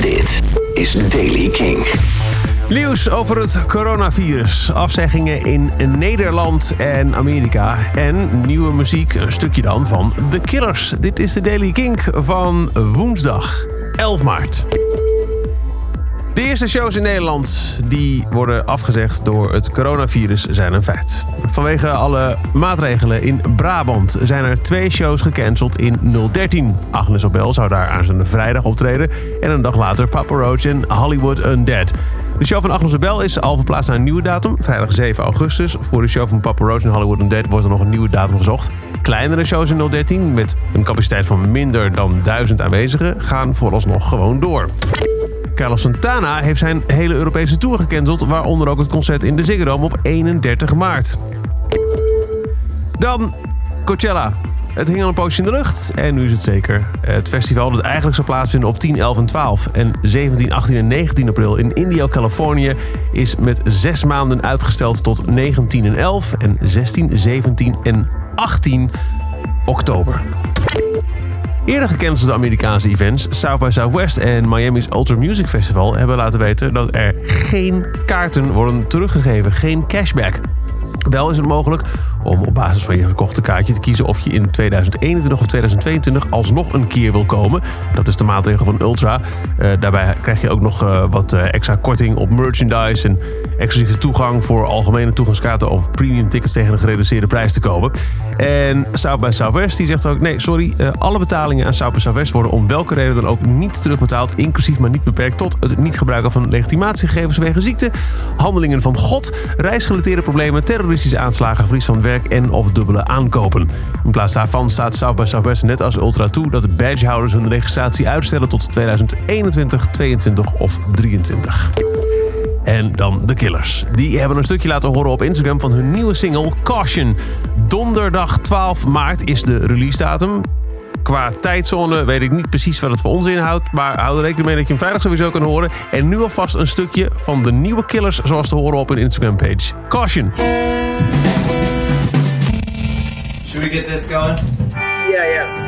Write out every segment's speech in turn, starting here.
Dit is Daily King. Nieuws over het coronavirus, afzeggingen in Nederland en Amerika en nieuwe muziek, een stukje dan van The Killers. Dit is de Daily Kink van woensdag 11 maart. De eerste shows in Nederland die worden afgezegd door het coronavirus zijn een feit. Vanwege alle maatregelen in Brabant zijn er twee shows gecanceld in 013. Agnes Obel zou daar aan zijn vrijdag optreden en een dag later Papa Roach en Hollywood Undead. De show van Agnes Obel is al verplaatst naar een nieuwe datum, vrijdag 7 augustus. Voor de show van Papa Roach en Hollywood Undead wordt er nog een nieuwe datum gezocht. Kleinere shows in 013 met een capaciteit van minder dan 1000 aanwezigen gaan vooralsnog gewoon door. Carlos Santana heeft zijn hele Europese tour gecanceld, waaronder ook het concert in de Ziggo Dome op 31 maart. Dan Coachella. Het hing al een poosje in de lucht en nu is het zeker. Het festival dat eigenlijk zou plaatsvinden op 10, 11 en 12 en 17, 18 en 19 april in Indio, Californië is met zes maanden uitgesteld tot 19 en 11 en 16, 17 en 18 oktober. Eerder gecancelde Amerikaanse events, South by Southwest en Miami's Ultra Music Festival, hebben laten weten dat er geen kaarten worden teruggegeven, geen cashback. Wel is het mogelijk om op basis van je gekochte kaartje te kiezen of je in 2021 of 2022 alsnog een keer wil komen. Dat is de maatregel van Ultra. Uh, daarbij krijg je ook nog uh, wat uh, extra korting op merchandise en exclusieve toegang voor algemene toegangskaarten of premium tickets tegen een gereduceerde prijs te kopen. En South by Southwest die zegt ook: nee, sorry, alle betalingen aan South by Southwest worden om welke reden dan ook niet terugbetaald, inclusief maar niet beperkt tot het niet gebruiken van legitimatiegegevens wegens ziekte, handelingen van God, reisgerelateerde problemen, terroristische aanslagen, verlies van en of dubbele aankopen. In plaats daarvan staat South by Southwest net als Ultra toe dat de badgehouders hun registratie uitstellen tot 2021, 22 of 23. En dan de Killers. Die hebben een stukje laten horen op Instagram van hun nieuwe single Caution. Donderdag 12 maart is de release datum. Qua tijdzone weet ik niet precies wat het voor ons inhoudt. Maar hou er rekening mee dat je hem vrijdag sowieso kan horen. En nu alvast een stukje van de nieuwe Killers zoals te horen op hun Instagram page. Caution. Should we get this going? Yeah, yeah.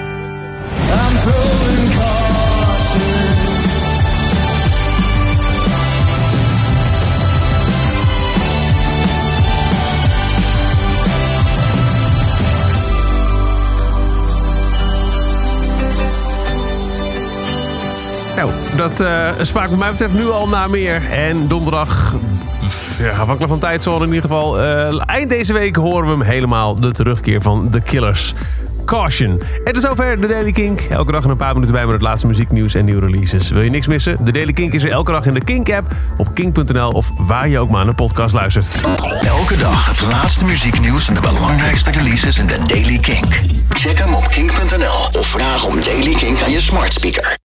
Nou, dat uh, smaakt wat mij betreft nu al naar meer. En donderdag, ja, afhankelijk van tijdzone in ieder geval, uh, eind deze week horen we hem helemaal. De terugkeer van The Killers. Caution. En tot zover de Daily Kink. Elke dag een paar minuten bij met het laatste muzieknieuws en nieuwe releases. Wil je niks missen? De Daily Kink is er elke dag in de Kink-app, op kink.nl of waar je ook maar een podcast luistert. Elke dag het laatste muzieknieuws en de belangrijkste releases in de Daily Kink. Check hem op kink.nl of vraag om Daily Kink aan je smart speaker.